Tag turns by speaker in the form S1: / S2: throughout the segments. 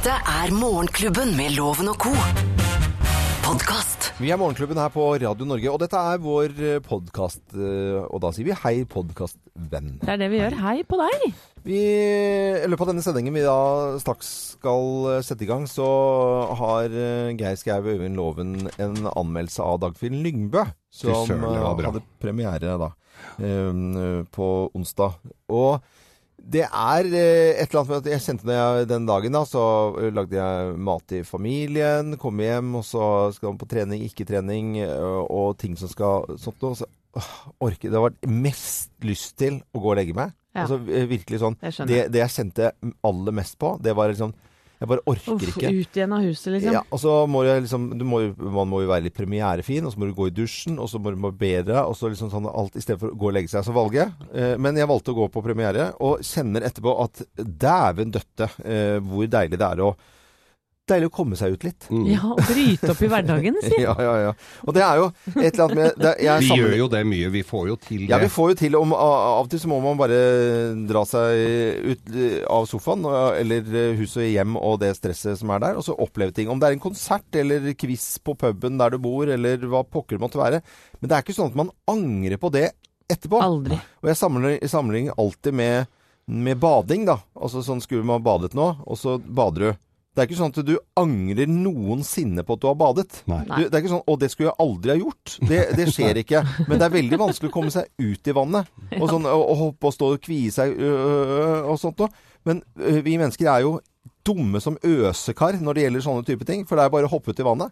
S1: Dette er Morgenklubben med Loven og co. Podkast.
S2: Vi er Morgenklubben her på Radio Norge, og dette er vår podkast. Og da sier vi hei, podkastvenn.
S3: Det er det vi gjør. Hei på deg.
S2: Vi, I løpet av denne sendingen vi da straks skal sette i gang, så har eh, Geir Skau og Øyvind Loven en anmeldelse av Dagfinn Lyngbø. Som eh, hadde premiere da eh, på onsdag. Og det er eh, et eller annet med at jeg kjente når jeg den dagen da, så eh, lagde jeg mat til familien, kom hjem, og så skal man på trening, ikke trening, eh, og ting som skal sånt noe. Så åh, orker Det var mest lyst til å gå og legge meg.
S3: Ja.
S2: Altså virkelig sånn.
S3: Jeg
S2: Det, det jeg kjente aller mest på, det var liksom Jeg bare orker
S3: Uff,
S2: ikke.
S3: ut igjen av huset, liksom.
S2: Ja, og så må jeg liksom du må, Man må jo være litt premierefin, og så må du gå i dusjen, og så må du barbere og så liksom sånn alt i stedet for å gå og legge seg. Så valget. Eh, men jeg valgte å gå på premiere, og kjenner etterpå at dæven døtte eh, hvor deilig det er å Deilig å komme seg ut litt.
S3: Ja, og bryte opp i hverdagen, si.
S2: Ja, ja, ja. Og det er jo et eller annet med det, jeg
S4: Vi gjør jo det mye. Vi får jo til det.
S2: Ja, vi får jo til om Av og til så må man bare dra seg ut av sofaen eller huset hus og hjem og det stresset som er der, og så oppleve ting. Om det er en konsert eller quiz på puben der du bor, eller hva pokker det måtte være. Men det er ikke sånn at man angrer på det etterpå.
S3: Aldri.
S2: Og jeg sammenligner, sammenligner alltid med, med bading, da. Altså sånn skulle man badet nå, og så bader du. Det er ikke sånn at du angrer noensinne på at du har badet. Du, det er ikke sånn 'Å, det skulle jeg aldri ha gjort'. Det, det skjer ikke. Men det er veldig vanskelig å komme seg ut i vannet. Og, sånn, og, og hoppe og stå og kvie seg øh, og sånt noe. Men øh, vi mennesker er jo dumme som øsekar når det gjelder sånne type ting. For det er bare å hoppe ut i vannet.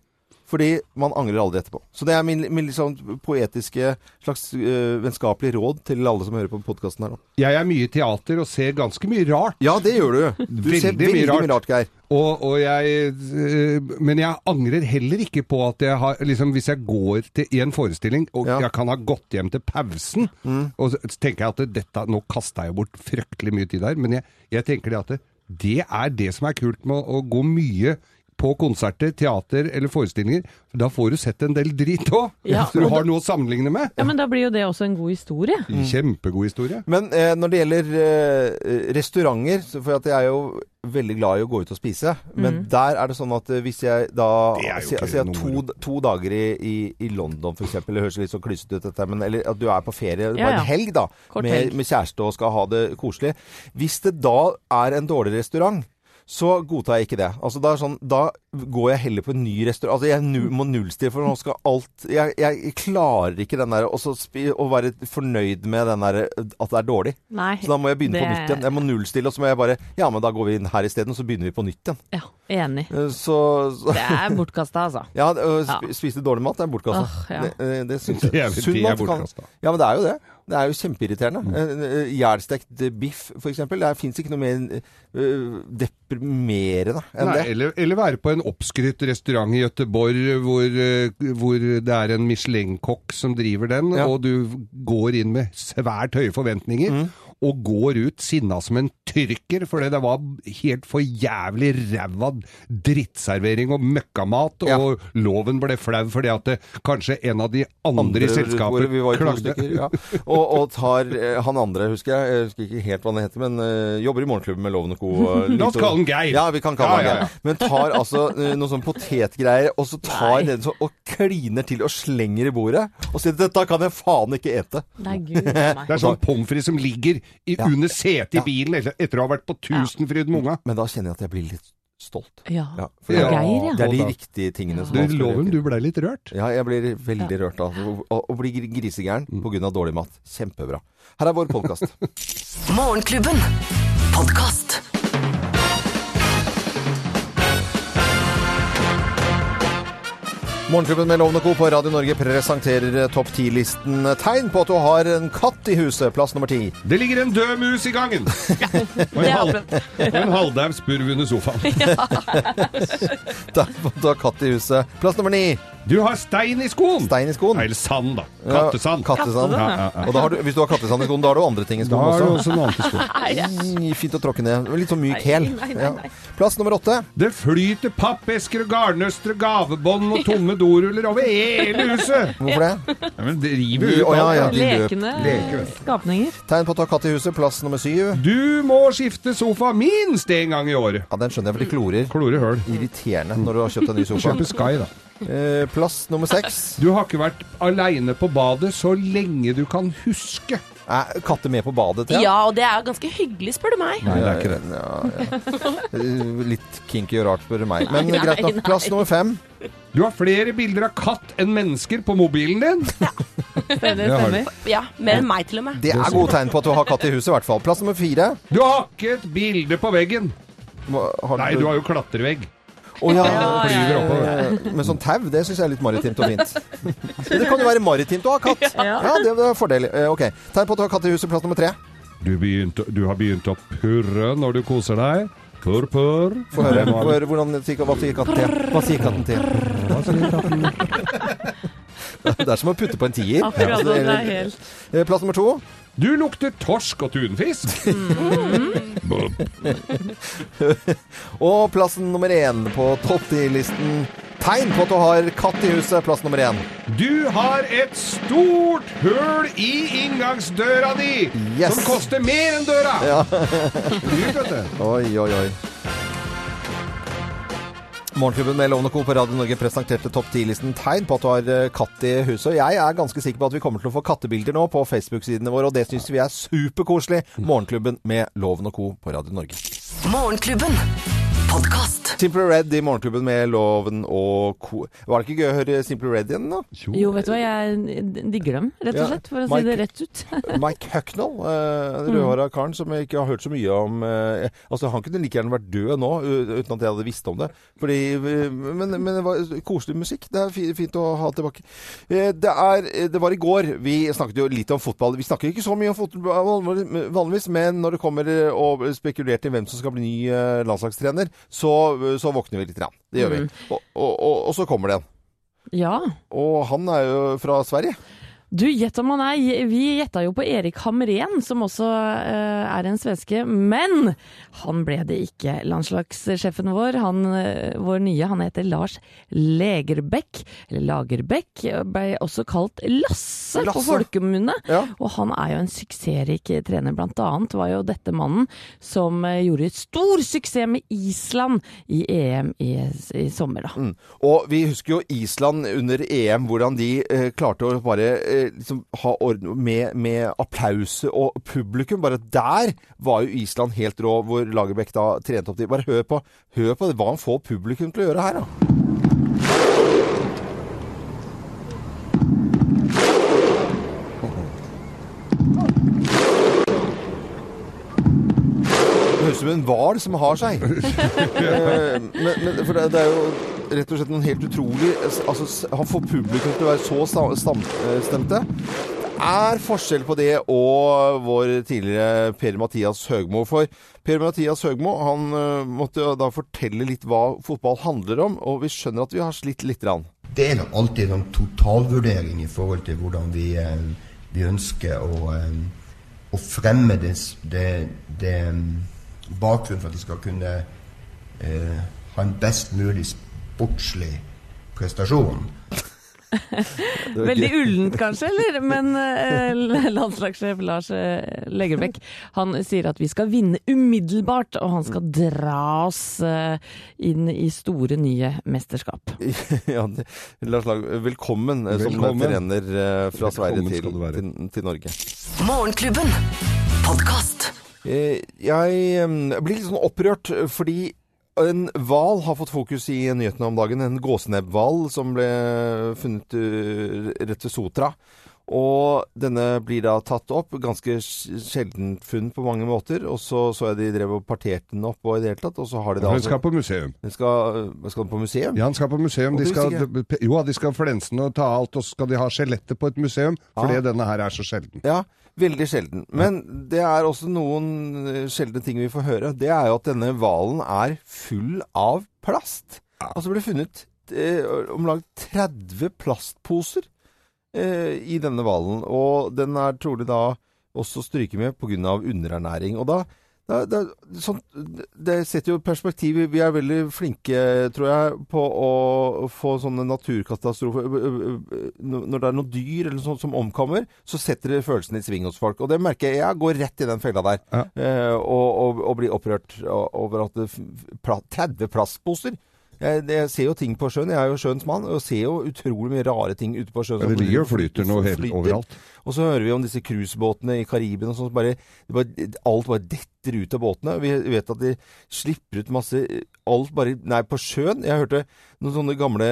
S2: Fordi man angrer aldri etterpå. Så det er min, min sånn poetiske, slags øh, vennskapelige råd til alle som hører på podkasten her nå.
S4: Jeg er mye i teater og ser ganske mye rart.
S2: Ja, det gjør du. Du ser
S4: Veldig mye rart.
S2: mye rart, Geir.
S4: Og, og jeg, øh, men jeg angrer heller ikke på at jeg har liksom, Hvis jeg går til, en forestilling, og
S2: Ja.
S4: jeg kan ha gått hjem til pausen, og så tenker jeg at dette, nå kasta jeg bort fryktelig mye tid der, men jeg, jeg tenker det at det, det er det som er kult med å, å gå mye på konserter, teater eller forestillinger. Da får du sett en del drit òg,
S3: Ja,
S4: hvis du
S3: har
S4: har noe å sammenligne med.
S3: Ja, men da blir jo det også en god historie.
S4: Kjempegod historie.
S2: Men eh, når det gjelder eh, restauranter, så- for at jeg er jo veldig glad i å gå ut og spise, men der er det sånn at eh, hvis jeg da
S4: sier er
S2: si- altså, to, to dager i, i, i London f.eks., det høres litt så klysete ut dette, men eller at du er på ferie,
S3: Ja,
S2: bare en helg da, med,
S3: helg.
S2: med kjæreste og skal ha det koselig. Hvis det da er en dårlig restaurant, så godtar jeg ikke det. Altså da, er sånn, da går jeg heller på en ny restaurant. Altså jeg nu, må nullstille, for nå skal alt jeg, jeg klarer ikke den der og å være fornøyd med den der at det er dårlig.
S3: Nei.
S2: Så da må jeg begynne på nytt igjen. Jeg må nullstille, og så må jeg bare Ja, men da går vi inn her isteden, så begynner vi på nytt igjen.
S3: Ja, enig.
S2: Eh, Så, så
S3: Det er bortkasta, altså.
S2: Ja, det- sp spise dårlig mat er bortkasta.
S3: Oh, ja.
S2: Det, eh, det syns jeg. Sunn mat kan- Ja, men det er jo det. Det er jo kjempeirriterende. Mm. Jernstekt biff, eksempel. Det fins ikke noe mer eh, deprimerende enn
S4: Nei,
S2: det.
S4: eller, eller være på en oppskrytt restaurant i Gøteborg hvor, eh, hvor det er en Michelin-kokk som driver den,
S2: Ja.
S4: og du går inn med svært høye forventninger.
S2: Mm.
S4: Og går ut sinna som en tyrker, fordi det var helt for jævlig ræva drittservering og møkkamat,
S2: Ja.
S4: og loven ble flau fordi at det, kanskje en av de andre,
S2: Andre
S4: i selskapet
S2: vi var to
S4: klagde.
S2: stykker, ja. og, og tar eh, han andre, husker jeg, jeg husker ikke helt hva han heter, men uh, jobber i Morgenklubben med Loven og Co.
S4: La oss kalle han Geir.
S2: Ja, vi kan kalle
S4: Ja,
S2: han
S4: ja,
S2: Geir. Men tar altså uh, noe sånn potetgreier, og så tar den sånn og kliner til og slenger i bordet, og sier 'dette kan jeg faen ikke ete'.
S3: Nei, gud.
S4: Det er sånn pommes frites som ligger i,
S2: Ja.
S4: under setet i
S2: Ja.
S4: bilen etter, etter å ha vært på Tusenfryd med unga.
S2: Men da kjenner jeg at jeg blir litt stolt.
S3: Ja.
S2: Ja, for
S4: Ja.
S2: det,
S3: ja.
S2: det er de riktige tingene som
S4: Du, loven, du blei litt rørt.
S2: Ja, jeg blir veldig rørt av å, å, bli gri- grisegæren
S4: Mm.
S2: pga. dårlig mat. Kjempebra. Her er vår podkast.
S1: Morgenklubben. Podkast.
S2: Morgenklubben med Lovende Co. på Radio Norge presenterer topp 10-listen tegn på at du har en katt i huset. Plass nummer ti.
S4: Det ligger en død mus i gangen! Og
S3: Det
S4: en, halv, og en halvdau spurv under sofaen.
S2: Der på at du har katt i huset. Plass nummer ni.
S4: Du har stein i skoen!
S2: Stein i skoen.
S4: Eller sand, da.
S2: Ja,
S4: Kattesand.
S2: Kattesand.
S4: Ja, ja, ja.
S2: Og da har du, hvis du har kattesand i skoen, da har du andre ting i
S4: Da
S2: skoen
S4: har du
S2: også.
S4: også noe annet i skoen.
S2: Fint å tråkke ned. Litt sånn myk hæl. Plass nummer åtte.
S4: Det flyter pappesker og garnnøster gavebånd og tomme doruller over hele huset!
S2: Hvorfor det?
S4: Ja, men det river ut
S2: ja, ja. de.
S3: Lekende
S4: Leker.
S3: skapninger.
S2: Tegn på at du har katt i huset. Plass nummer syv.
S4: Du må skifte sofa minst én gang i året.
S2: Ja, Den skjønner jeg, for de klorer.
S4: Klorer høl.
S2: Irriterende når du har kjøpt en ny sofa.
S4: Kjøper Sky, da.
S2: Eh, plass nummer seks.
S4: Du har ikke vært aleine på badet så lenge du kan huske.
S2: Er katter med på badet? Thea?
S5: Ja, og det er ganske hyggelig, spør du meg.
S4: Nei, det er ikke det.
S2: Ja, ja. Eh, Litt kinky og rart, spør du meg. Men
S5: Nei,
S2: greit nok.
S5: nei.
S2: Plass nummer fem.
S4: Du har flere bilder av katt enn mennesker på mobilen din.
S3: Stemmer,
S4: Det
S3: stemmer.
S5: Ja, mer enn meg til og med.
S2: Det er gode tegn på at du har katt i huset, i hvert fall. Plass nummer fire.
S4: Du har ikke et bilde på veggen.
S2: Hva- Har
S4: Nei, du har jo klatrevegg.
S2: Å ja. Med sånn tau, det syns jeg er litt maritimt og fint. Men det kan jo være maritimt å ha katt.
S3: Ja.
S2: Ja, det er fordel. Eh, Ok. Tegn på at du har katt i huset. Plass nummer tre.
S4: Du, begynt, du har begynt å purre når du koser deg. Purr, purr.
S2: Få høre. Høre hvordan, hva sier katten til? Hva sier katten til?
S4: Hva sier katten?
S2: Det er som å putte på en tier.
S3: Akkurat det er helt
S2: Eh, Plass nummer to.
S4: Du lukter torsk og tunfisk.
S2: Og plassen nummer én på topp ti-listen Tegn på at du har katt i huset. Plass nummer én.
S4: Du har et stort hull i inngangsdøra di,
S2: Yes.
S4: som koster mer enn døra.
S2: Ja.
S4: Dyrt, vet du.
S2: Oi, oi, oi. Morgenklubben med Lovende Co. på Radio Norge presenterte topp 10-listen tegn på at du har eh, katt i huset. Og jeg er ganske sikker på at vi kommer til å få kattebilder nå på Facebook-sidene våre, og det syns vi er superkoselig. Morgenklubben med Loven og Co. på Radio Norge.
S1: Morgenklubben. Podkast.
S2: Simple Red i Morgenklubben med Loven og Co. Var det ikke gøy å høre Simple Red igjen, da?
S3: Jo, vet du hva, jeg digger dem, rett og slett, for å
S2: Mike-
S3: si det rett ut.
S2: Mike Hucknall, eh, den rødhåra karen som jeg ikke har hørt så mye om eh, Altså, Han kunne like gjerne vært død nå, uten at jeg hadde visst om det. Fordi, eh, men, men det var koselig musikk. Det er fint å ha tilbake. Eh, Det, er, det var i går. Vi snakket jo litt om fotball. Vi snakker ikke så mye om fotball vanligvis, men når det kommer eh, og spekulerte i hvem som skal bli ny eh, landslagstrener, så, så våkner vi litt. Rann. Det gjør vi. Og, og, og, og så kommer det en.
S3: Ja.
S2: Og han er jo fra Sverige.
S3: Du, gjett om han er. Vi gjetta jo på Erik Hamren, som også uh, er en svenske. Men han ble det ikke. Landslagssjefen vår, han, uh, vår nye, han heter Lars Legerbäck, eller Lagerbäck, ble også kalt Lasse, på
S2: Lasse.
S3: folkemunne.
S2: Ja.
S3: Og han er jo en suksessrik trener. Blant annet var jo dette mannen som eh, gjorde stor suksess med Island i EM i, i sommer, da.
S2: Mm. Og vi husker jo Island under EM, hvordan de uh, klarte å bare liksom ha orden med, med applaus og publikum. Bare der var jo Island helt rå, hvor Lagerbäck da trente opp de. Bare hør på, hør på hva han får publikum til å gjøre her, da. Ut som en hval som har seg. Eh, men, men for det, det er jo rett og slett noen helt utrolig altså, Han får publikum til å være så samstemte. Det er forskjell på det og vår tidligere Per-Mathias Høgmo. For Per-Mathias Høgmo han eh, måtte jo da fortelle litt hva fotball handler om, og vi skjønner at vi har slitt lite grann.
S6: Det er nok alltid en totalvurdering i forhold til hvordan vi, eh, vi ønsker å, eh, å fremme det, det, det eh, bakgrunnen for at de skal kunne eh, ha en best mulig sportslig prestasjon.
S3: Veldig ullent kanskje, eller? Men eh, landslagssjef Lars eh, Legerbäck han sier at vi skal vinne umiddelbart, og han skal dra oss eh, inn i store, nye mesterskap.
S2: ja, det, Lars Lag, velkommen, velkommen. som
S4: Velkommen.
S2: trener eh, fra Sverige til, til, til Norge.
S1: Morgenklubben. Podkast.
S2: Eh, Jeg blir litt sånn opprørt fordi en hval har fått fokus i nyhetene om dagen. En gåsenebbhval som ble funnet eh, rett ved Sotra. Og denne blir da tatt opp. Ganske sjeldent funn på mange måter. Og så så jeg de drev og parterte den opp og i det hele tatt. Og så har de da
S4: Den skal på museum.
S2: den skal, skal den på museum?
S4: Ja, han skal på museum. De skal, jo, de skal flense den og ta alt, og så skal de ha skjelettet på et museum, fordi
S2: ja.
S4: denne her er så sjelden.
S2: Ja, veldig sjelden. Men det er også noen eh, sjeldne ting vi får høre. Det er jo at denne hvalen er full av plast. Altså ble funnet eh, om lag 30 plastposer eh, i denne hvalen. Og den er trolig da også stryket med pga. underernæring. Og da det, det, sånn, det setter jo perspektiv. Vi er veldig flinke, tror jeg, på å få sånne naturkatastrofer Når det er noe dyr eller sånt som omkommer, så setter det følelsene i sving hos folk. Og det merker jeg. Jeg går rett i den fella der.
S4: Ja.
S2: Eh, og, og, og blir opprørt over at det, f- pla- 30 plastposer jeg, jeg ser jo ting på sjøen. Jeg er jo sjøens mann og ser jo utrolig mye rare ting ute på sjøen.
S4: Ja, det ligger og flyter noe helt overalt.
S2: Og så hører vi om disse cruisebåtene i Karibien og sånn. Bare, bare, alt bare detter ut av båtene. Vi vet at de slipper ut masse Alt bare Nei, på sjøen. Jeg hørte noen sånne gamle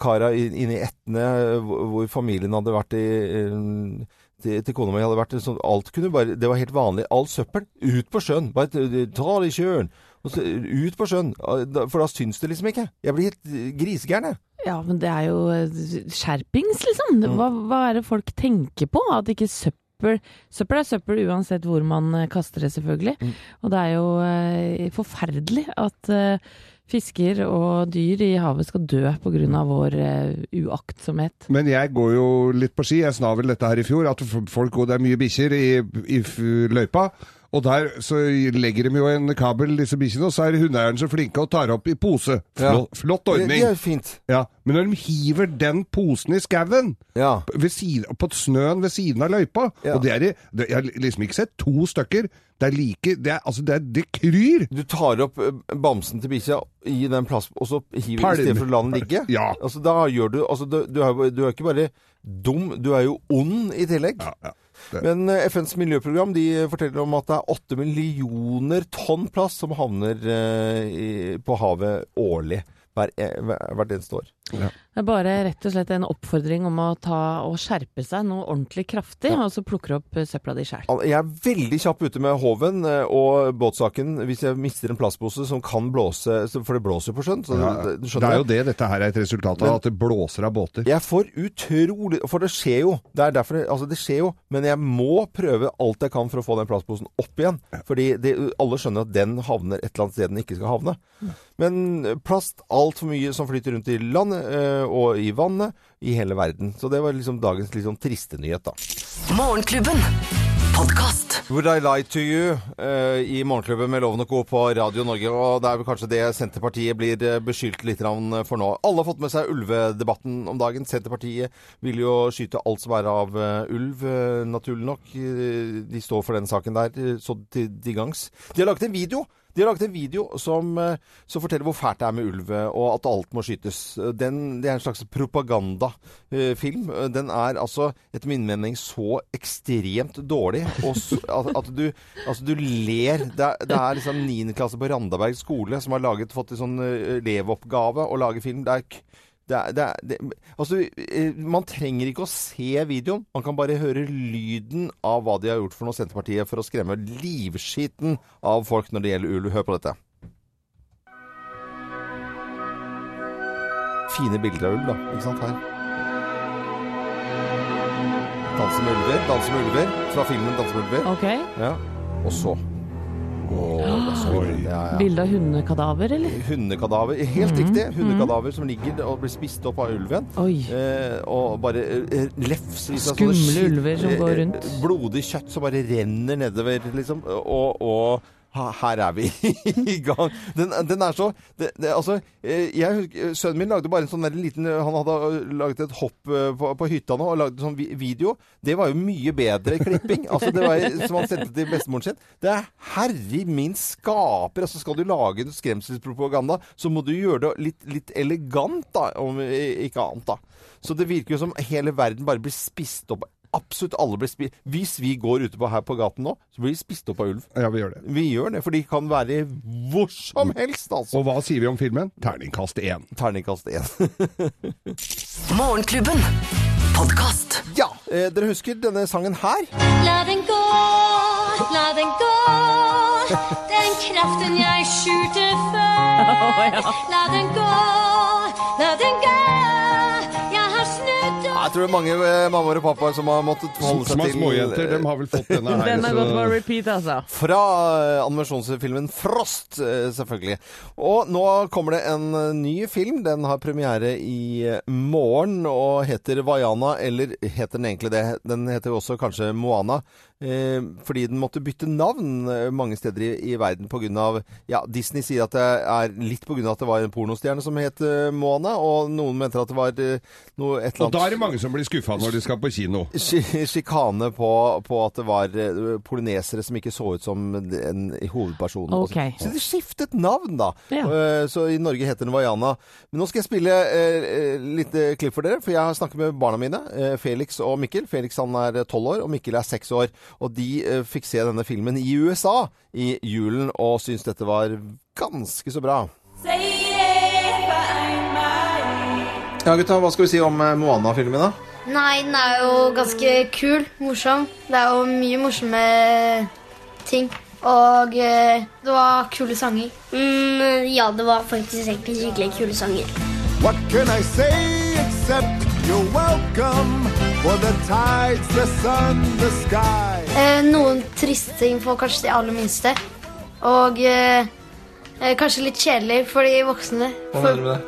S2: karer inne i Etne hvor hvor familien hadde vært i eh, til, til kona mi hadde vært sånn Alt kunne bare Det var helt vanlig. Alt søppel ut på sjøen. Bare ta det i sjøen. Og så ut på sjøen. For da syns det liksom ikke. Jeg blir helt eh, grisegæren, jeg.
S3: Ja, men det er jo eh, skjerpings, liksom. Hva, hva er det folk tenker på? At ikke søppel Søppel er søppel uansett hvor man eh, kaster det, selvfølgelig. Og det er jo eh, forferdelig at eh, fisker og dyr i havet skal dø pga. vår eh, uaktsomhet.
S4: Men jeg går jo litt på ski. Jeg sa vel dette her i fjor, at folk går, det er mye bikkjer i, i løypa. Og der så legger de jo en kabel, disse bikkjene, og så er hundeeieren så flinke og tar opp i pose. Flott, flott
S2: Det, det
S4: ordning.
S2: er fint.
S4: Ja, Men når de hiver den posen i skauen,
S2: Ja.
S4: på snøen ved siden av løypa
S2: Ja.
S4: og det er, i- det, Jeg har liksom ikke sett to stykker. Det er like Det, er, altså, det, er, det kryr!
S2: Du tar opp eh, bamsen til bikkja i den plassen, og så hiver
S4: Palm.
S2: i stedet for å la den ligge?
S4: Ja.
S2: Altså, da gjør du Altså, du, du, er, du er ikke bare dum, du er jo ond i tillegg.
S4: Ja, ja.
S2: Men eh, FNs miljøprogram de forteller om at det er åtte millioner tonn plast som havner eh, på havet årlig. Hver- hvert eneste år.
S3: Det er bare rett og slett en oppfordring om å ta og skjerpe seg noe ordentlig kraftig, og så plukker opp eh, søpla di sjæl.
S2: Jeg er veldig kjapp ute med håven eh, og båtsaken hvis jeg mister en plastpose som kan blåse, for det blåser på sjøen.
S4: Ja,
S2: det,
S4: er jo det dette her er et resultat av,
S2: Men-
S4: at det blåser av båter.
S2: Jeg får utrolig For det skjer jo. Det er derfor det, Altså, det skjer jo. Men jeg må prøve alt jeg kan for å få den plastposen opp igjen. Fordi det, alle skjønner at den havner et eller annet sted den ikke skal havne. Men plast, plast, altfor mye som flyter rundt i landet eh, og i vannet i hele verden. Så det var liksom dagens sånn triste nyhet, da.
S1: Morgenklubben. Podcast.
S2: Would I Lie To You eh, i Morgenklubben med Loven og Co. på Radio Norge. Og det er vel kanskje det Senterpartiet blir eh, beskyldt litt for nå. Alle har fått med seg ulvedebatten om dagen. Senterpartiet vil jo skyte alt som er av ulv, naturlig nok. De står for den saken der så til de gangs. De har laget en video. De har laget en video som, eh, som forteller hvor fælt det er med ulv, eh, og at alt må skytes. Den, det er en slags propagandafilm. Den er altså, etter min mening, så ekstremt dårlig. Så, at, at du, altså, du ler. Det er, det er liksom 9. klasse på Randaberg skole som har laget, fått en sånn eh, elevoppgave å lage film. Det er det er, det er, det, altså, eh, man trenger ikke å se videoen. Man kan bare høre lyden av hva de har gjort for noe Senterpartiet for å skremme livskiten av folk når det gjelder ulv. Hør på dette. Fine bilder av ulv, da. Ikke sant? Her. Danse med ulver. Danse med ulver. Fra filmen 'Danse med ulver'.
S3: Ok.
S2: Ja. Og så Ja.
S3: Bilde av hundekadaver, eller?
S2: Hundekadaver. Helt riktig. Hundekadaver som ligger og blir spist opp av ulven. Eh, og bare eh, av i
S3: Skumle ulver som går rundt.
S2: eh, Blodig kjøtt som bare renner nedover, liksom. Og, og her er vi i gang. Den, den er så det, det, Altså, eh, jeg, sønnen min lagde bare en sånn liten Han hadde eh, laget et hopp eh, på, på hytta nå og lagde en sånn video. Det var jo mye bedre klipping. altså det var Som han sendte til bestemoren sin. Det er herre min skaper. altså Skal du lage skremselspropaganda, så må du gjøre det litt, litt elegant, da, om ikke annet. da. Så det virker jo som hele verden bare blir spist opp. Absolutt alle blir spist. Hvis vi går ute på her på gaten nå, så blir vi spist opp av ulv.
S4: Ja, vi gjør det.
S2: Vi gjør det, for de kan være hvor som helst, altså.
S4: Og hva sier vi om filmen? Terningkast én.
S2: Terningkast én.
S1: Morgenklubben. Podkast.
S2: ja, eh, dere husker denne sangen her?
S7: La den gå, la den gå. Den kraften jeg skjulte før. La den gå, la den gå. Jeg
S2: tror det tror mange eh, mammaer og pappaer som har måttet forholde
S4: seg
S2: seg
S4: er
S2: til
S4: småjenter, de har vel fått denne her.
S3: Den
S4: har
S3: gått på repeat, altså.
S2: Fra eh, animasjonsfilmen Frost, eh, selvfølgelig. Og nå kommer det en eh, ny film. Den har premiere i eh, morgen og heter Vaiana, eller heter den egentlig det? Den heter jo også kanskje Moana. Eh, fordi den måtte bytte navn eh, mange steder i, i verden pga. Ja, Disney sier at det er litt pga. at det var en pornostjerne som het eh, Moana, og noen mente at det var eh, noe et eller annet
S4: Og da er det mange som blir skuffa når de skal på kino.
S2: Sjikane på, på at det var eh, polynesere som ikke så ut som en hovedperson.
S3: Okay.
S2: Så de skiftet navn, da.
S3: Ja.
S2: Eh, Så i Norge heter den Vaiana. Men nå skal jeg spille eh, eh, litt klipp for dere, for jeg har snakket med barna mine. Felix og Mikkel. Felix han er tolv år, og Mikkel er seks år. Og de eh, fikk se denne filmen i USA i julen, og syntes dette var ganske så bra. Ja, gutta, hva skal vi si om eh, Moana-filmen, da?
S8: Nei, den er jo ganske kul, morsom. Det er jo mye morsomme ting. Og eh, det var kule sanger.
S7: Mm, ja, det var faktisk egentlig skikkelig kule sanger.
S9: What can I say except you're welcome for the tides, the sun, the sky?
S8: Eh, noen triste ting for kanskje de aller minste. Og eh, eh, kanskje litt kjedelig for de voksne. For
S2: det?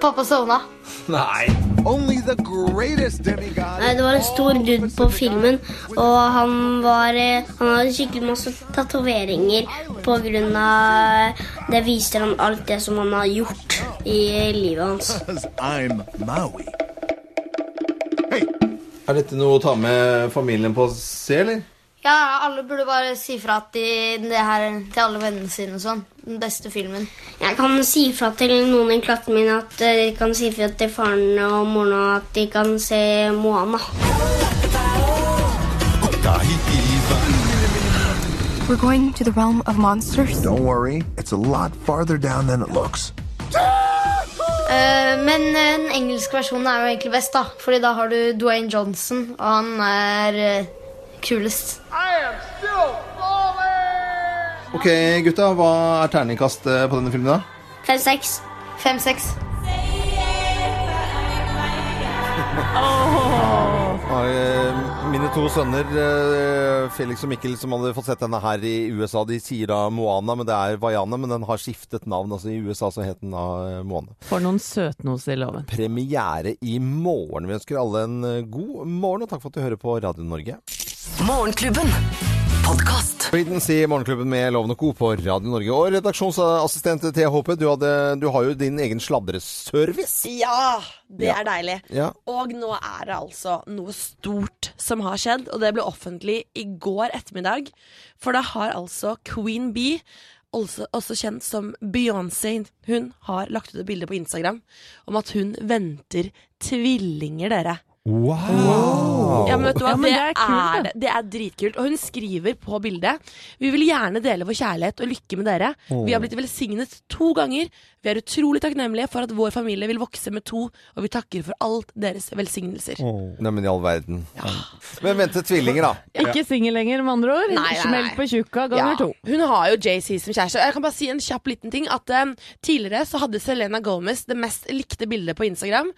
S8: Pappa sovna.
S2: Nei.
S9: Only the greatest demigod.
S7: Nei, Det var en stor dude på filmen, og han var eh, Han hadde skikkelig masse tatoveringer av Det viser han alt det som han har gjort i livet hans.
S9: I'm Maui. Hey,
S2: Er dette noe å ta med familien på å se, eller?
S8: Ja, alle burde bare si fra til det her til alle vennene sine og sånn. Den beste filmen.
S7: Jeg kan si fra til noen i klassen min at de kan si fra til faren og moren at de kan se Moana.
S10: We're going to the realm of monsters.
S9: don't worry, it's a lot farther down than it looks.
S8: Uh, men den engelske versjonen er jo egentlig best, da. Fordi da har du Dwayne Johnson, og han er eh, kulest.
S2: Ok, gutta. Hva er terningkast eh, på denne filmen, da?
S7: Fem-seks.
S8: Fem-seks.
S2: Eh, Mine to sønner, eh, Felix og Mikkel, som hadde fått sett denne her i USA, de sier da Moana, men det er Vaiana. Men den har skiftet navn. altså I USA så het den da Moana.
S3: For noen søtnos i loven.
S2: Premiere i morgen. Vi ønsker alle en god morgen, og takk for at du hører på Radio Norge.
S1: Morgenklubben. Podkast.
S2: Creedence i Morgenklubben med Loven og Co. på Radio Norge. Og redaksjonsassistent Thea Håpe, du, hadde, du har jo din egen sladreservice.
S5: Ja, det
S2: Ja.
S5: er deilig.
S2: Ja.
S5: Og nå er det altså noe stort som har skjedd, og det ble offentlig i går ettermiddag. For da har altså Queen Bee, også, også kjent som Beyoncé, hun har lagt ut et bilde på Instagram om at hun venter tvillinger, dere.
S4: Wow!
S5: Ja, men vet du hva?
S3: Ja, men
S5: det,
S3: er kult,
S5: er, det. er dritkult. Og hun skriver på bildet Vi vil gjerne dele vår kjærlighet og lykke med dere. Vi har blitt velsignet to ganger. Vi er utrolig takknemlige for at vår familie vil vokse med to, og vi takker for alt deres velsignelser.
S2: Neimen i all verden. Men vente tvillinger, da.
S3: Ikke singel lenger, med andre ord.
S5: Nei, nei, nei.
S3: Smell på tjukka ganger to.
S5: Hun har jo JC som kjæreste. Jeg kan bare si en kjapp liten ting. At um, Tidligere så hadde Selena Gomez det mest likte bildet på Instagram.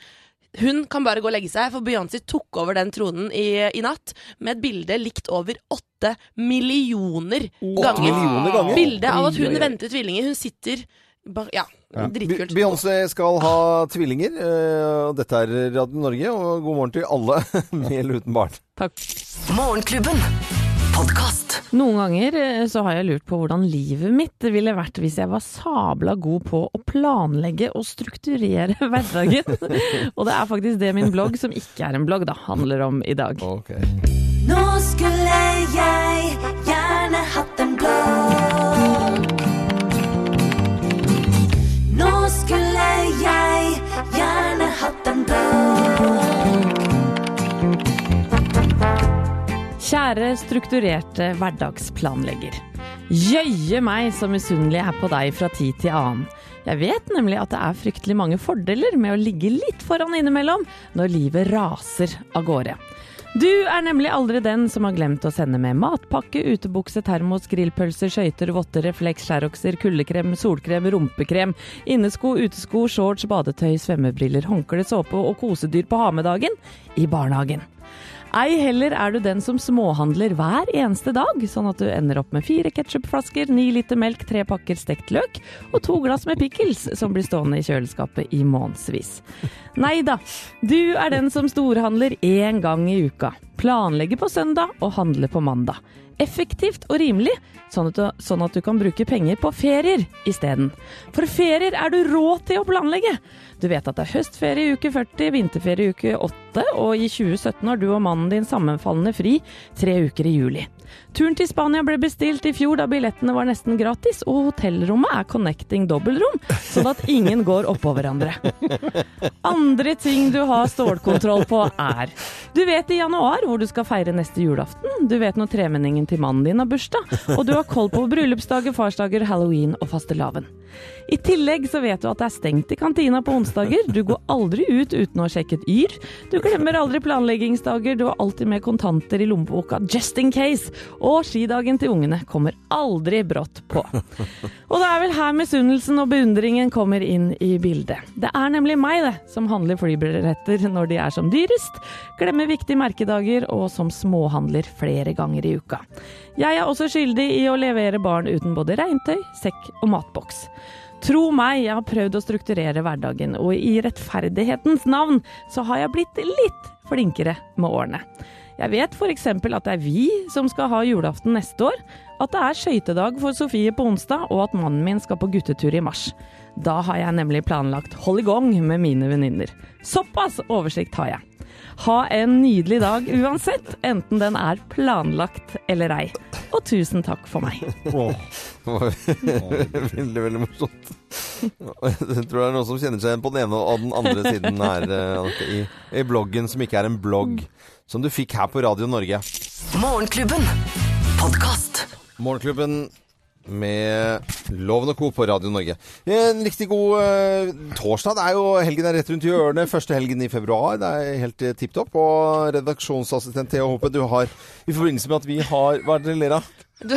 S5: Hun kan bare gå og legge seg, for Beyoncé tok over den tronen i, i natt med et bilde likt over åtte millioner ganger.
S2: millioner ganger?
S5: Bilde av at hun venter tvillinger. Hun sitter bare, Ja,
S2: ja.
S5: dritkult.
S2: Beyoncé skal ha tvillinger. eh, og Dette er Radio Norge, og god morgen til alle med eller uten barn.
S3: Takk.
S1: Morgenklubben. Podkast.
S3: Noen ganger eh, så har jeg lurt på hvordan livet mitt ville vært hvis jeg var sabla god på å planlegge og strukturere hverdagen. og det er faktisk det min blogg, som ikke er en blogg, da, handler om i dag.
S2: Okay.
S11: Nå skulle jeg gjerne hatt en blogg. Nå skulle jeg gjerne
S3: Kjære strukturerte hverdagsplanlegger. Jøye meg så misunnelig jeg er på deg fra tid til annen. Jeg vet nemlig at det er fryktelig mange fordeler med å ligge litt foran innimellom når livet raser av gårde. Du er nemlig aldri den som har glemt å sende med matpakke, utebukse, termos, grillpølser, skøyter, votter, refleks, skjærokser, kuldekrem, solkrem, rumpekrem, innesko, utesko, shorts, badetøy, svømmebriller, håndkle, såpe og kosedyr på ha-med-dagen i barnehagen. Ei heller er du den som småhandler hver eneste dag, sånn at du ender opp med fire ketsjupflasker, ni liter melk, tre pakker stekt løk og to glass med pickles som blir stående i kjøleskapet i månedsvis. Nei da, du er den som storhandler én gang i uka. Planlegger på søndag og handler på mandag. Effektivt og rimelig, sånn at, du, sånn at du kan bruke penger på ferier isteden. For ferier er du råd til å planlegge! Du vet at det er høstferie i uke 40, vinterferie i uke 8, og i 2017 har du og mannen din sammenfallende fri tre uker i juli. Turen til Spania ble bestilt i fjor da billettene var nesten gratis, og hotellrommet er connecting dobbeltrom, sånn at ingen går oppå hverandre. Andre ting du har stålkontroll på er Du vet i januar hvor du skal feire neste julaften, du vet når tremenningen til mannen din har bursdag, og du har koll på bryllupsdager, farsdager, halloween og fastelavn. I tillegg så vet du at det er stengt i kantina på onsdager, du går aldri ut uten å ha sjekket Yr, du glemmer aldri planleggingsdager, du har alltid med kontanter i lommeboka just in case, og skidagen til ungene kommer aldri brått på. Og det er vel her misunnelsen og beundringen kommer inn i bildet. Det er nemlig meg, det, som handler flybilletter når de er som dyrest, glemmer viktige merkedager og som småhandler flere ganger i uka. Jeg er også skyldig i å levere barn uten både regntøy, sekk og matboks. Tro meg, jeg har prøvd å strukturere hverdagen, og i rettferdighetens navn så har jeg blitt litt flinkere med årene. Jeg vet f.eks. at det er vi som skal ha julaften neste år, at det er skøytedag for Sofie på onsdag, og at mannen min skal på guttetur i mars. Da har jeg nemlig planlagt hold i gang med mine venninner. Såpass oversikt har jeg. Ha en nydelig dag uansett, enten den er planlagt eller ei. Og tusen takk for meg.
S2: Det veldig, veldig morsomt. Jeg tror det er noen som kjenner seg igjen på den ene og den andre siden her eh, i, i bloggen, som ikke er en blogg, som du fikk her på Radio Norge.
S1: Morgenklubben. Podkast.
S2: Morgenklubben med Loven og Co. på Radio Norge. En riktig god uh, torsdag. Det er jo Helgen er rett rundt hjørnet. Første helgen i februar. Det er helt uh, tipp topp. Og redaksjonsassistent Thea Håpe, du har i forbindelse med at vi har Hva er det dere ler av?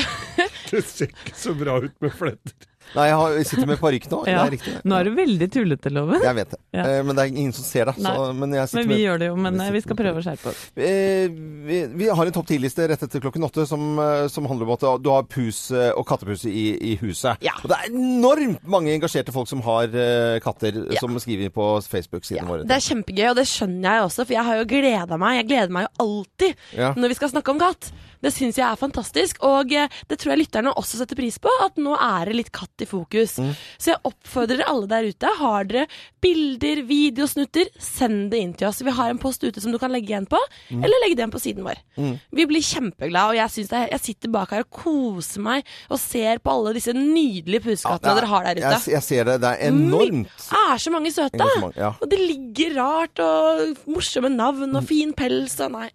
S4: Det ser ikke så bra ut med fletter.
S2: Nei, jeg, har, jeg sitter med parykk nå.
S3: Ja.
S2: Det er riktig.
S3: Nå er du veldig tullete, Loven.
S2: Jeg vet det.
S3: Ja.
S2: Eh, Men det er ingen som ser det. Men
S3: Men vi
S2: med
S3: gjør det jo, men eh, vi skal prøve å skjerpe oss.
S2: Eh, vi, vi har en topp ti-liste rett etter klokken åtte som, eh, som handler om at du har pus eh, og kattepus i, i huset. Og det er enormt mange engasjerte folk som har eh, katter,
S5: Ja.
S2: som skriver på Facebook-siden vår.
S5: Det er kjempegøy, og det skjønner jeg også, for jeg har jo gleda meg. Jeg gleder meg jo alltid
S2: Ja.
S5: når vi skal snakke om katt. Det syns jeg er fantastisk, og eh, det tror jeg lytterne også setter pris på. At nå er det litt katt i fokus.
S2: Mm.
S5: Så jeg oppfordrer alle der ute. Har dere bilder, videosnutter, send det inn til oss. Vi har en post ute som du kan legge igjen på,
S2: Mm.
S5: eller legge det igjen på siden vår.
S2: Mm.
S5: Vi blir kjempeglade, og jeg, det, jeg sitter bak her og koser meg og ser på alle disse nydelige pusekattene
S2: Ja,
S5: dere har der ute.
S2: Jeg, jeg ser det. Det er enormt.
S5: Det er så mange søte.
S2: Ja.
S5: Og det ligger rart, og morsomme navn, og fin pels, og nei.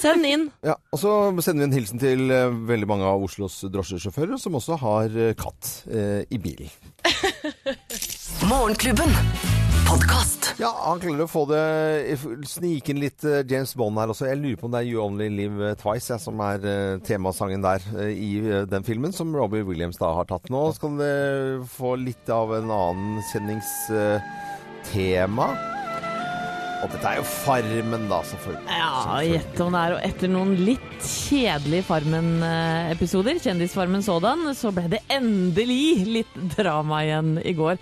S5: Send inn.
S2: Ja, og så sender vi en hilsen til eh, veldig mange av Oslos drosjesjåfører, som også har eh, katt eh, i bilen.
S1: Morgenklubben.
S2: Ja, han klarer å få det snike inn litt eh, James Bond her også. Jeg lurer på om det er You Only Live Twice ja, som er temasangen der i den filmen, som Robbie Williams da har tatt. Nå skal det få litt av en annen kjenningstema. Og dette er jo Farmen, da, selvfølgelig.
S3: Ja, gjett om det er. Og etter noen litt kjedelige Farmen-episoder, Kjendisfarmen sådan, så ble det endelig litt drama igjen i går.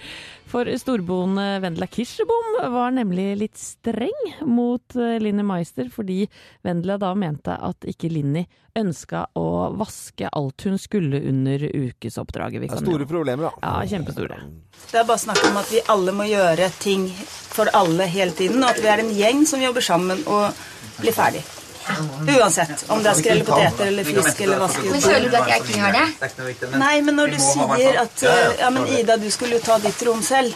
S3: For storboende Vendela Kirsebom var nemlig litt streng mot eh, Linni Meister, fordi Vendela da mente at ikke Linni ønska å vaske alt hun skulle under ukesoppdraget. Vi
S2: Det er store
S3: jo-
S2: problemer, da.
S3: Ja, kjempestore.
S12: Det er bare snakk om at vi alle må gjøre ting for alle hele tiden, og at vi er en gjeng som jobber sammen og blir ferdig. Uansett om det er skrelle poteter eller fisk eller vaske
S8: Men føler du at jeg ikke gjør det?
S12: Nei, men når du sier at eh, Ja, men Ida, du skulle jo ta ditt rom selv.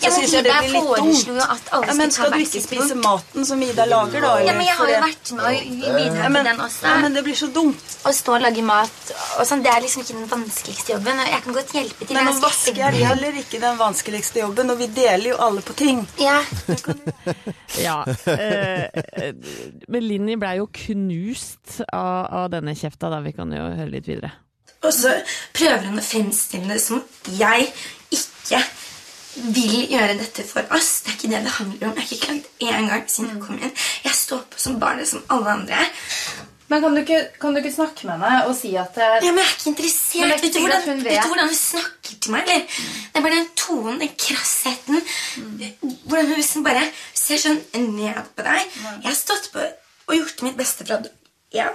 S12: Så
S8: men Ida foreslo jo at alle
S12: Ja, men
S8: skal ta
S12: skal du ikke spise maten som Ida lager, da?
S8: Ja, men jeg har jo vært med og bidratt
S12: Ja,
S8: til den også.
S12: ja, men det blir så dumt.
S8: Å stå og lage mat og sånn, det er liksom ikke den vanskeligste jobben. og Jeg kan godt hjelpe til.
S12: Men å vaske er heller ikke den vanskeligste jobben, og vi deler jo alle på ting.
S8: Ja.
S3: Ja. Eh, eh, men Linni blei jo knust av, av denne kjefta, da. Vi kan jo høre litt videre.
S13: Og så prøver hun å fremstille det som jeg ikke vil gjøre dette for oss. Det er ikke det det handler om. Jeg har ikke klagd én gang siden jeg kom inn. Jeg står på som barnet som alle andre.
S14: Men kan du, ikke, kan du ikke snakke med henne og si at det...
S13: Ja, men Jeg er ikke interessert.
S14: er ikke
S13: vet, du hvordan, vet
S14: vet.
S13: du hvordan hun snakker til meg? eller? Det er bare den tonen, den krassheten. Hvordan hun liksom bare ser sånn ned på deg. Jeg har stått på og gjort mitt beste for at ja.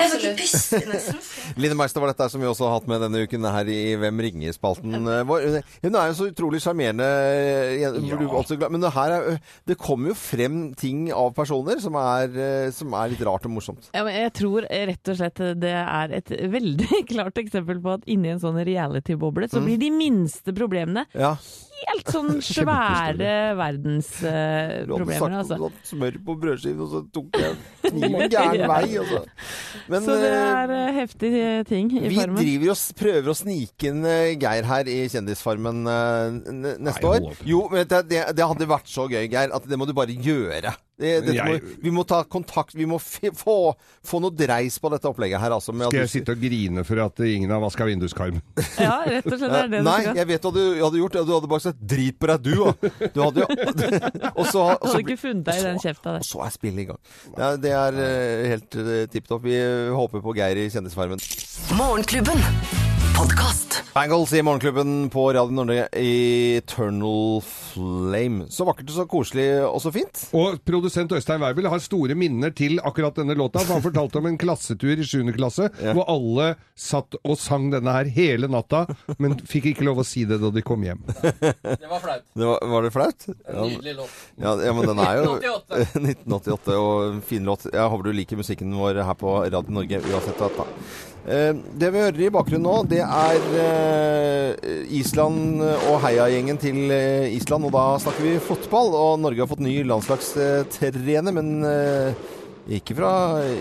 S13: Jeg får ikke.
S2: Line Meister var dette som vi også har hatt med denne uken her i Hvem ringer-spalten. eh, vår. Hun er jo så utrolig sjarmerende. eh, glad- Men det, her er, det kommer jo frem ting av personer som er, eh, som er litt rart og morsomt.
S3: Ja, men jeg tror rett og slett det er et veldig klart eksempel på at inni en sånn reality-boble så
S2: Mm.
S3: blir de minste problemene
S2: Ja.
S3: Helt sånn svære verdensproblemer, altså.
S2: Sånn smør på brødskiven, og så tok jeg kniven gæren vei. Og så. Men,
S3: så det
S2: eh,
S3: er uh, heftige ting i
S2: Vi
S3: farmen.
S2: driver og prøver å snike inn eh, Geir her i Kjendisfarmen uh, neste
S4: Nei,
S2: år. Jo, men det, det, det hadde vært så gøy, Geir, at det må du bare gjøre. Det, dette
S4: Jeg-
S2: må, vi må ta kontakt, vi må få, få noe dreis på dette opplegget her. Altså, med at
S4: Skal
S2: du-
S4: jeg sitte og grine for at ingen har vaska vinduskarmen?
S3: Ja, rett og slett er det du
S2: Nei,
S3: skal.
S2: jeg vet hva du hadde gjort. Du hadde bare sagt 'drit på deg, du', og du hadde jo og så, og så
S3: hadde ikke funnet deg i den kjefta der.
S2: og så er spillet i gang. Ja, det er eh, helt uh, tipp topp. Vi håper på Geir i Kjendisfarmen.
S1: Morgenklubben. Podkast.
S2: Bangles i Morgenklubben på Radio Norge. Eternal Flame. Så vakkert og så koselig og så fint.
S4: Og produsent Øystein Weibel har store minner til akkurat denne låta. for Han fortalte om en klassetur i 7. klasse hvor alle satt og sang denne her hele natta, men fikk ikke lov å si det da de kom hjem.
S15: Det var flaut.
S2: Det var, var det flaut?
S15: En nydelig låt.
S2: Ja, ja, men den er jo
S15: 1988.
S2: 1988 og fin låt. Jeg håper du liker musikken vår her på Radio Norge uansett. Eh, det vi hører i bakgrunnen nå, det er eh, Island og heiagjengen til eh, Island. Og da snakker vi fotball. Og Norge har fått ny landslagstrener, men eh, ikke fra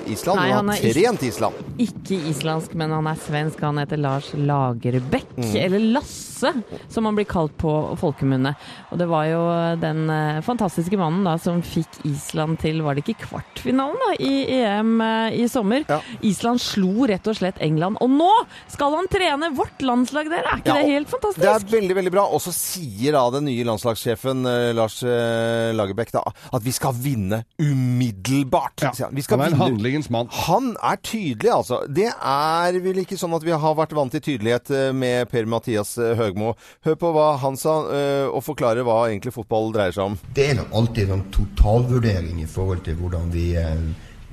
S2: Island.
S3: Nei,
S2: men
S3: han
S2: har
S3: er
S2: trent Island.
S3: Ikke islandsk, men han er svensk. Han heter Lars Lagerbäck,
S2: Mm.
S3: eller Lasse, som han blir kalt på folkemunne. Og det var jo den eh, fantastiske mannen da som fikk Island til, var det ikke kvartfinalen da, i EM eh, i sommer? Island slo rett og slett England. Og nå skal han trene vårt landslag, dere! Er ikke
S2: Ja,
S3: det helt fantastisk?
S2: Det er veldig veldig bra. Og så sier da den nye landslagssjefen eh, Lars Lagerbäck da, at vi skal vinne umiddelbart. sier han. Vi skal
S4: Han er en handlingens mann.
S2: Han er tydelig, altså. Det er vel ikke sånn at vi har vært vant til tydelighet eh, med Per-Mathias eh, Høgmo. Hør på hva han sa, eh, og forklare hva egentlig fotball dreier seg om.
S6: Det er nok alltid en totalvurdering i forhold til hvordan vi,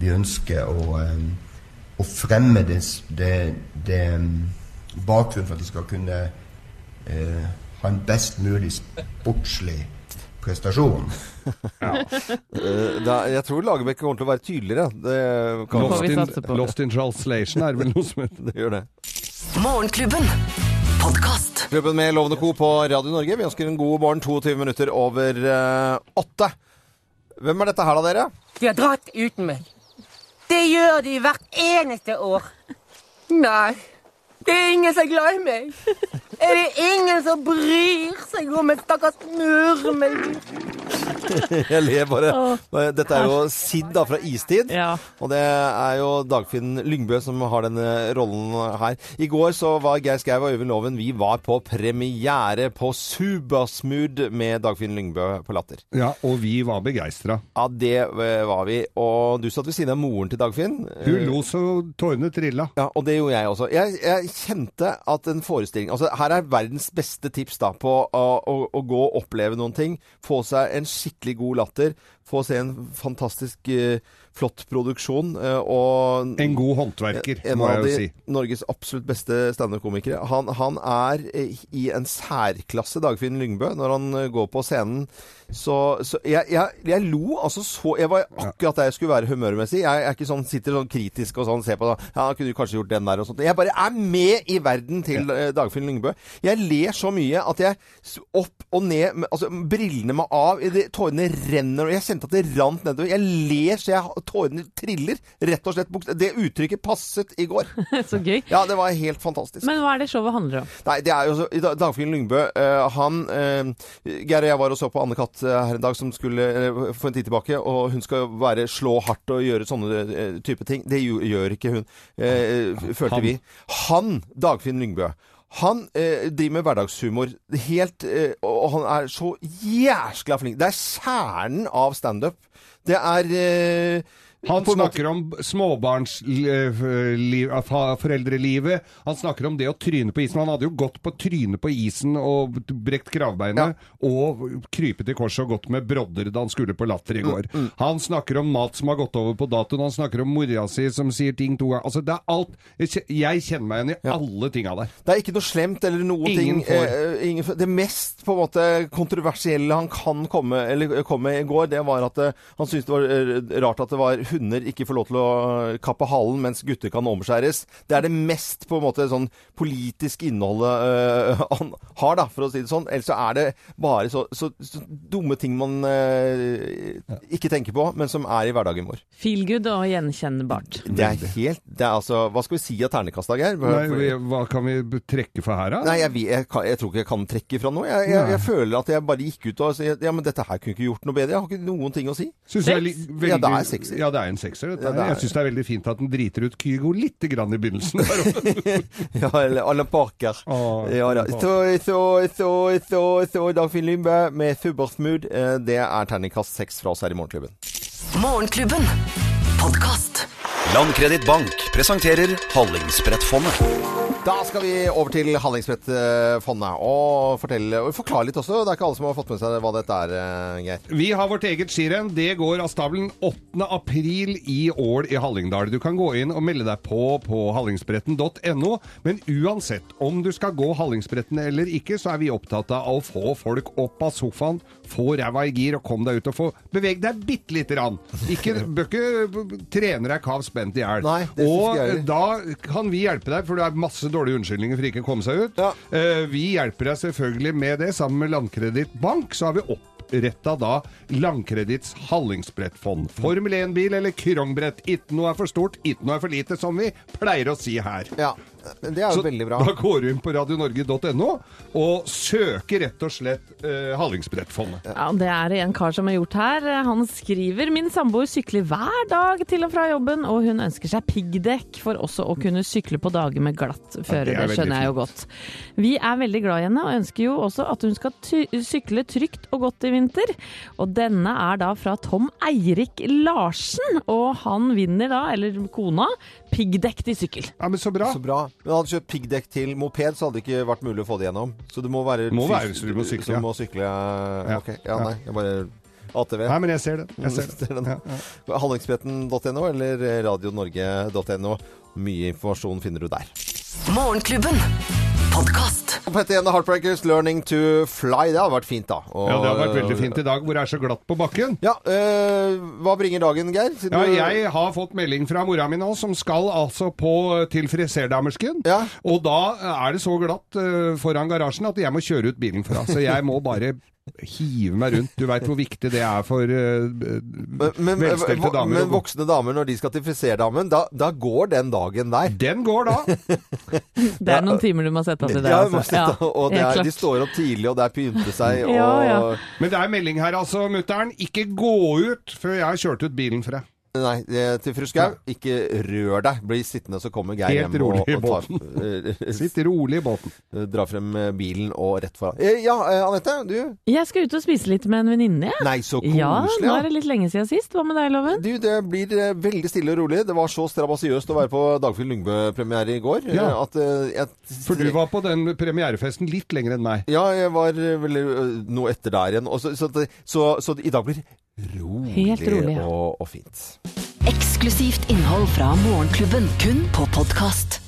S6: vi ønsker å, å fremme det, det, det bakgrunnen for at vi skal kunne eh, ha en best mulig sportslig prestasjon.
S2: ja. da, jeg tror Lagerbäck kommer til å være tydeligere. Det kan
S4: Lost in, lost in translation er vel noe som heter.
S2: Det gjør det.
S1: Morgenklubben.
S2: Klubben med Lovende Co. på Radio Norge. Vi ønsker en god morgen 22 minutter over eh, åtte. Hvem er dette her da, dere?
S16: De har dratt uten meg. Det gjør de hvert eneste år. Nei, det er ingen som er glad i meg. Er det ingen som bryr seg om en stakkars murmeldyr?
S2: Jeg ler bare. Dette er jo Sid da fra Istid. Ja. Og det er jo Dagfinn Lyngbø som har denne rollen her. I går så var Geir Skau og Øyvind Loven Vi var på premiere på Subasmud med Dagfinn Lyngbø på Latter.
S4: Ja, og vi var begeistra.
S2: Ja, det eh, var vi. Og du satt ved siden av moren til Dagfinn.
S4: Hun lo så tårene trilla.
S2: Ja, og det gjorde jeg også. Jeg, jeg kjente at en forestilling Altså, her er verdens beste tips da på å, å, å gå og oppleve noen ting. Få seg en skikkelig god latter. Få se en fantastisk eh, flott produksjon. eh, og
S4: En god håndverker,
S2: en
S4: må
S2: av
S4: jeg
S2: de
S4: jo si.
S2: Norges absolutt beste standup-komikere. Han, han er i en særklasse, Dagfinn Lyngbø, når han eh, går på scenen. Så, så jeg, jeg, jeg lo altså så Jeg var akkurat der jeg skulle være humørmessig. Jeg, er ikke sånn, sitter sånn kritisk og sånn, ser på det. Ja, kunne du kanskje gjort den der og sånt. Jeg bare er med i verden til ja. Dagfinn Lyngbø. Jeg ler så mye at jeg opp og ned Altså, brillene må av, tårene renner, og jeg kjente at det rant nedover. Jeg ler så jeg, tårene triller. Rett og slett. Det uttrykket passet i går.
S3: Så gøy.
S2: Ja, det var helt fantastisk.
S3: Men hva er det showet handler om?
S2: Nei, det er jo så Dagfinn Lyngbø, uh, han uh, Geir og jeg var og så på Anne Katt eh, her en dag som skulle uh, få en tid tilbake, og hun skal være slå hardt og gjøre sånne uh, type ting. Det gjør ikke hun, følte
S4: Han.
S2: vi. Han, Dagfinn Lyngbø. Han eh, driver med hverdagshumor. Helt, eh, og han er så jæskla flink. Det er kjernen av standup. Det er eh,
S4: Han snakker om småbarnsforeldrelivet. Han snakker om det å tryne på isen. Han hadde jo gått på trynet på isen og brekt kravbeinet og krypet i korset og gått med brodder da han skulle på Latter i går.
S2: Mm,
S4: Han snakker om mat som har gått over på datoen. Han snakker om mora si som sier ting to ganger. Altså, det er alt. Jeg kjenner meg igjen i alle tinga der.
S2: Det er ikke noe slemt eller noen
S4: Ingen
S2: ting.
S4: får.
S2: eh, ingen. Det mest på en måte kontroversielle han kan komme, eller komme i går, det var at eh, han syntes det var eh, rart at det var hunder ikke får lov til å kappe halen, mens gutter kan omskjæres. Det er det mest på en måte sånn politisk innholdet eh, han har, da, for å si det sånn. Ellers så er det bare så, så, så dumme ting man eh, ikke tenker på, men som er i hverdagen vår.
S3: Feel good og gjenkjennbart.
S2: Det er helt det er altså, Hva skal vi si av ternekast, Geir?
S4: Hva kan vi trekke for her, da?
S2: Nei, jeg, jeg, jeg, jeg tror ikke jeg kan trekke fra noe. Jeg, jeg, føler at jeg bare gikk ut og sa ja, men dette her kunne ikke gjort noe bedre. Jeg har ikke noen ting å si.
S4: Synes jeg er veldig,
S2: Ja, det er sexy.
S4: Ja, det er en sekser. Dette.
S2: Ja, det er-
S4: Jeg syns det er veldig fint at den driter ut Kygo litt grann i begynnelsen.
S2: ja, eller Alan Parker. ja, da. Så, så, så, så, så Dagfinn Lyngbø med Supersmooth. Eh, Det er terningkast seks fra oss her i Morgenklubben.
S1: Morgenklubben. Podkast.
S17: Landkreditt Bank presenterer Hallingsbrettfondet.
S2: Da skal vi over til Hallingsbrettfondet og fortelle og forklare litt også. Det er ikke alle som har fått med seg hva dette er, eh, Geir.
S4: Vi har vårt eget skirenn. Det går av stabelen 8. april i Ål i Hallingdal. Du kan gå inn og melde deg på på hallingsbretten.no. Men uansett om du skal gå Hallingsbretten eller ikke, så er vi opptatt av å få folk opp av sofaen, få ræva i gir og kom deg ut og få beveg deg bitte lite grann. Ikke, bør ikke trene deg kav spent i hjel. Og da kan vi hjelpe deg, for det er masse dårlige unnskyldninger for ikke å komme seg ut. Eh, vi hjelper deg selvfølgelig med det. Sammen med Landkreditt Bank så har vi oppretta da Landkreditts Hallingsbrettfond. Formel 1-bil eller krongbrett. Ikke noe er for stort, ikke noe er for lite, som vi pleier å si her.
S2: Ja, det er jo
S4: Så
S2: veldig bra.
S4: Da går du inn på radionorge.no og søker rett og slett eh, Hallingsbrettfondet.
S3: Ja, Det er det en kar som har gjort her. Han skriver min samboer sykler hver dag til og fra jobben, og hun ønsker seg piggdekk for også å kunne sykle på dager med glatt føre.
S11: det er
S3: det skjønner jeg jo godt. Vi er veldig glad i henne, og ønsker jo også at hun skal ty sykle trygt og godt i vinter. Og denne er da fra Tom Eirik Larsen, og han vinner da, eller kona, piggdekk til sykkel.
S4: Ja, men så bra.
S2: Så bra. Men hadde du kjøpt piggdekk til moped, så hadde det ikke vært mulig å få det gjennom. Så det må være
S4: Må være så du må sykle,
S2: så
S4: ja.
S2: du må sykle
S4: Ja.
S2: Ok. Ja, nei. Jeg bare ATV.
S4: Nei, men jeg ser det. Jeg ser det.
S2: den. Hallingsbretten.no eller radionorge.no. Mye informasjon finner du der.
S1: Morgenklubben. Podkast.
S2: Petter igjen, Heartbreakers, 'Learning to Fly'. Det har vært fint, da. Og-
S4: Ja, det har vært veldig fint i dag hvor det er så glatt på bakken.
S2: Ja, øh, Hva bringer dagen, Geir? Siden
S4: Ja, jeg har fått melding fra mora mi nå, som skal altså på til friserdamersken. Og da er det så glatt øh, foran garasjen at jeg må kjøre ut bilen fra. Så jeg må bare hive meg rundt. Du veit hvor viktig det er for uh,
S2: men,
S4: velstelte damer.
S2: men voksne damer, når de skal til friserdamen, da, da går den dagen der.
S4: Den går da.
S3: Det er noen timer du må sette av til det.
S2: Ja,
S3: altså.
S2: sette, og det er, de står opp tidlig, og det er pynte seg. Og,
S3: Ja, ja.
S4: Men det er melding her altså, mutter'n. Ikke gå ut før jeg har kjørt ut bilen for deg.
S2: Nei, til fru Skau, ikke rør deg. Bli sittende, så kommer Geir
S4: Helt
S2: hjem
S4: rolig i
S2: og, og tar
S4: Sitt rolig i båten.
S2: Dra frem eh, bilen og rett foran. Eh, Ja, eh, Anette, du?
S3: Jeg skal ut og spise litt med en venninne. jeg.
S2: Nei, så koselig.
S3: Ja, nå er det litt lenge siden sist. Hva med deg, Loven?
S2: Du, det blir veldig stille og rolig. Det var så strabasiøst å være på Dagfinn Lyngbø-premiere i går.
S4: Ja.
S2: At jeg
S4: For du var på den premierefesten litt lenger enn meg.
S2: Ja, jeg var vel noe etter der igjen. Og så, så, så, så i dag blir det rolig.
S3: Helt
S2: rolig
S3: rolig, ja.
S2: og, og fint.
S1: Eksklusivt innhold fra Morgenklubben, kun på podkast.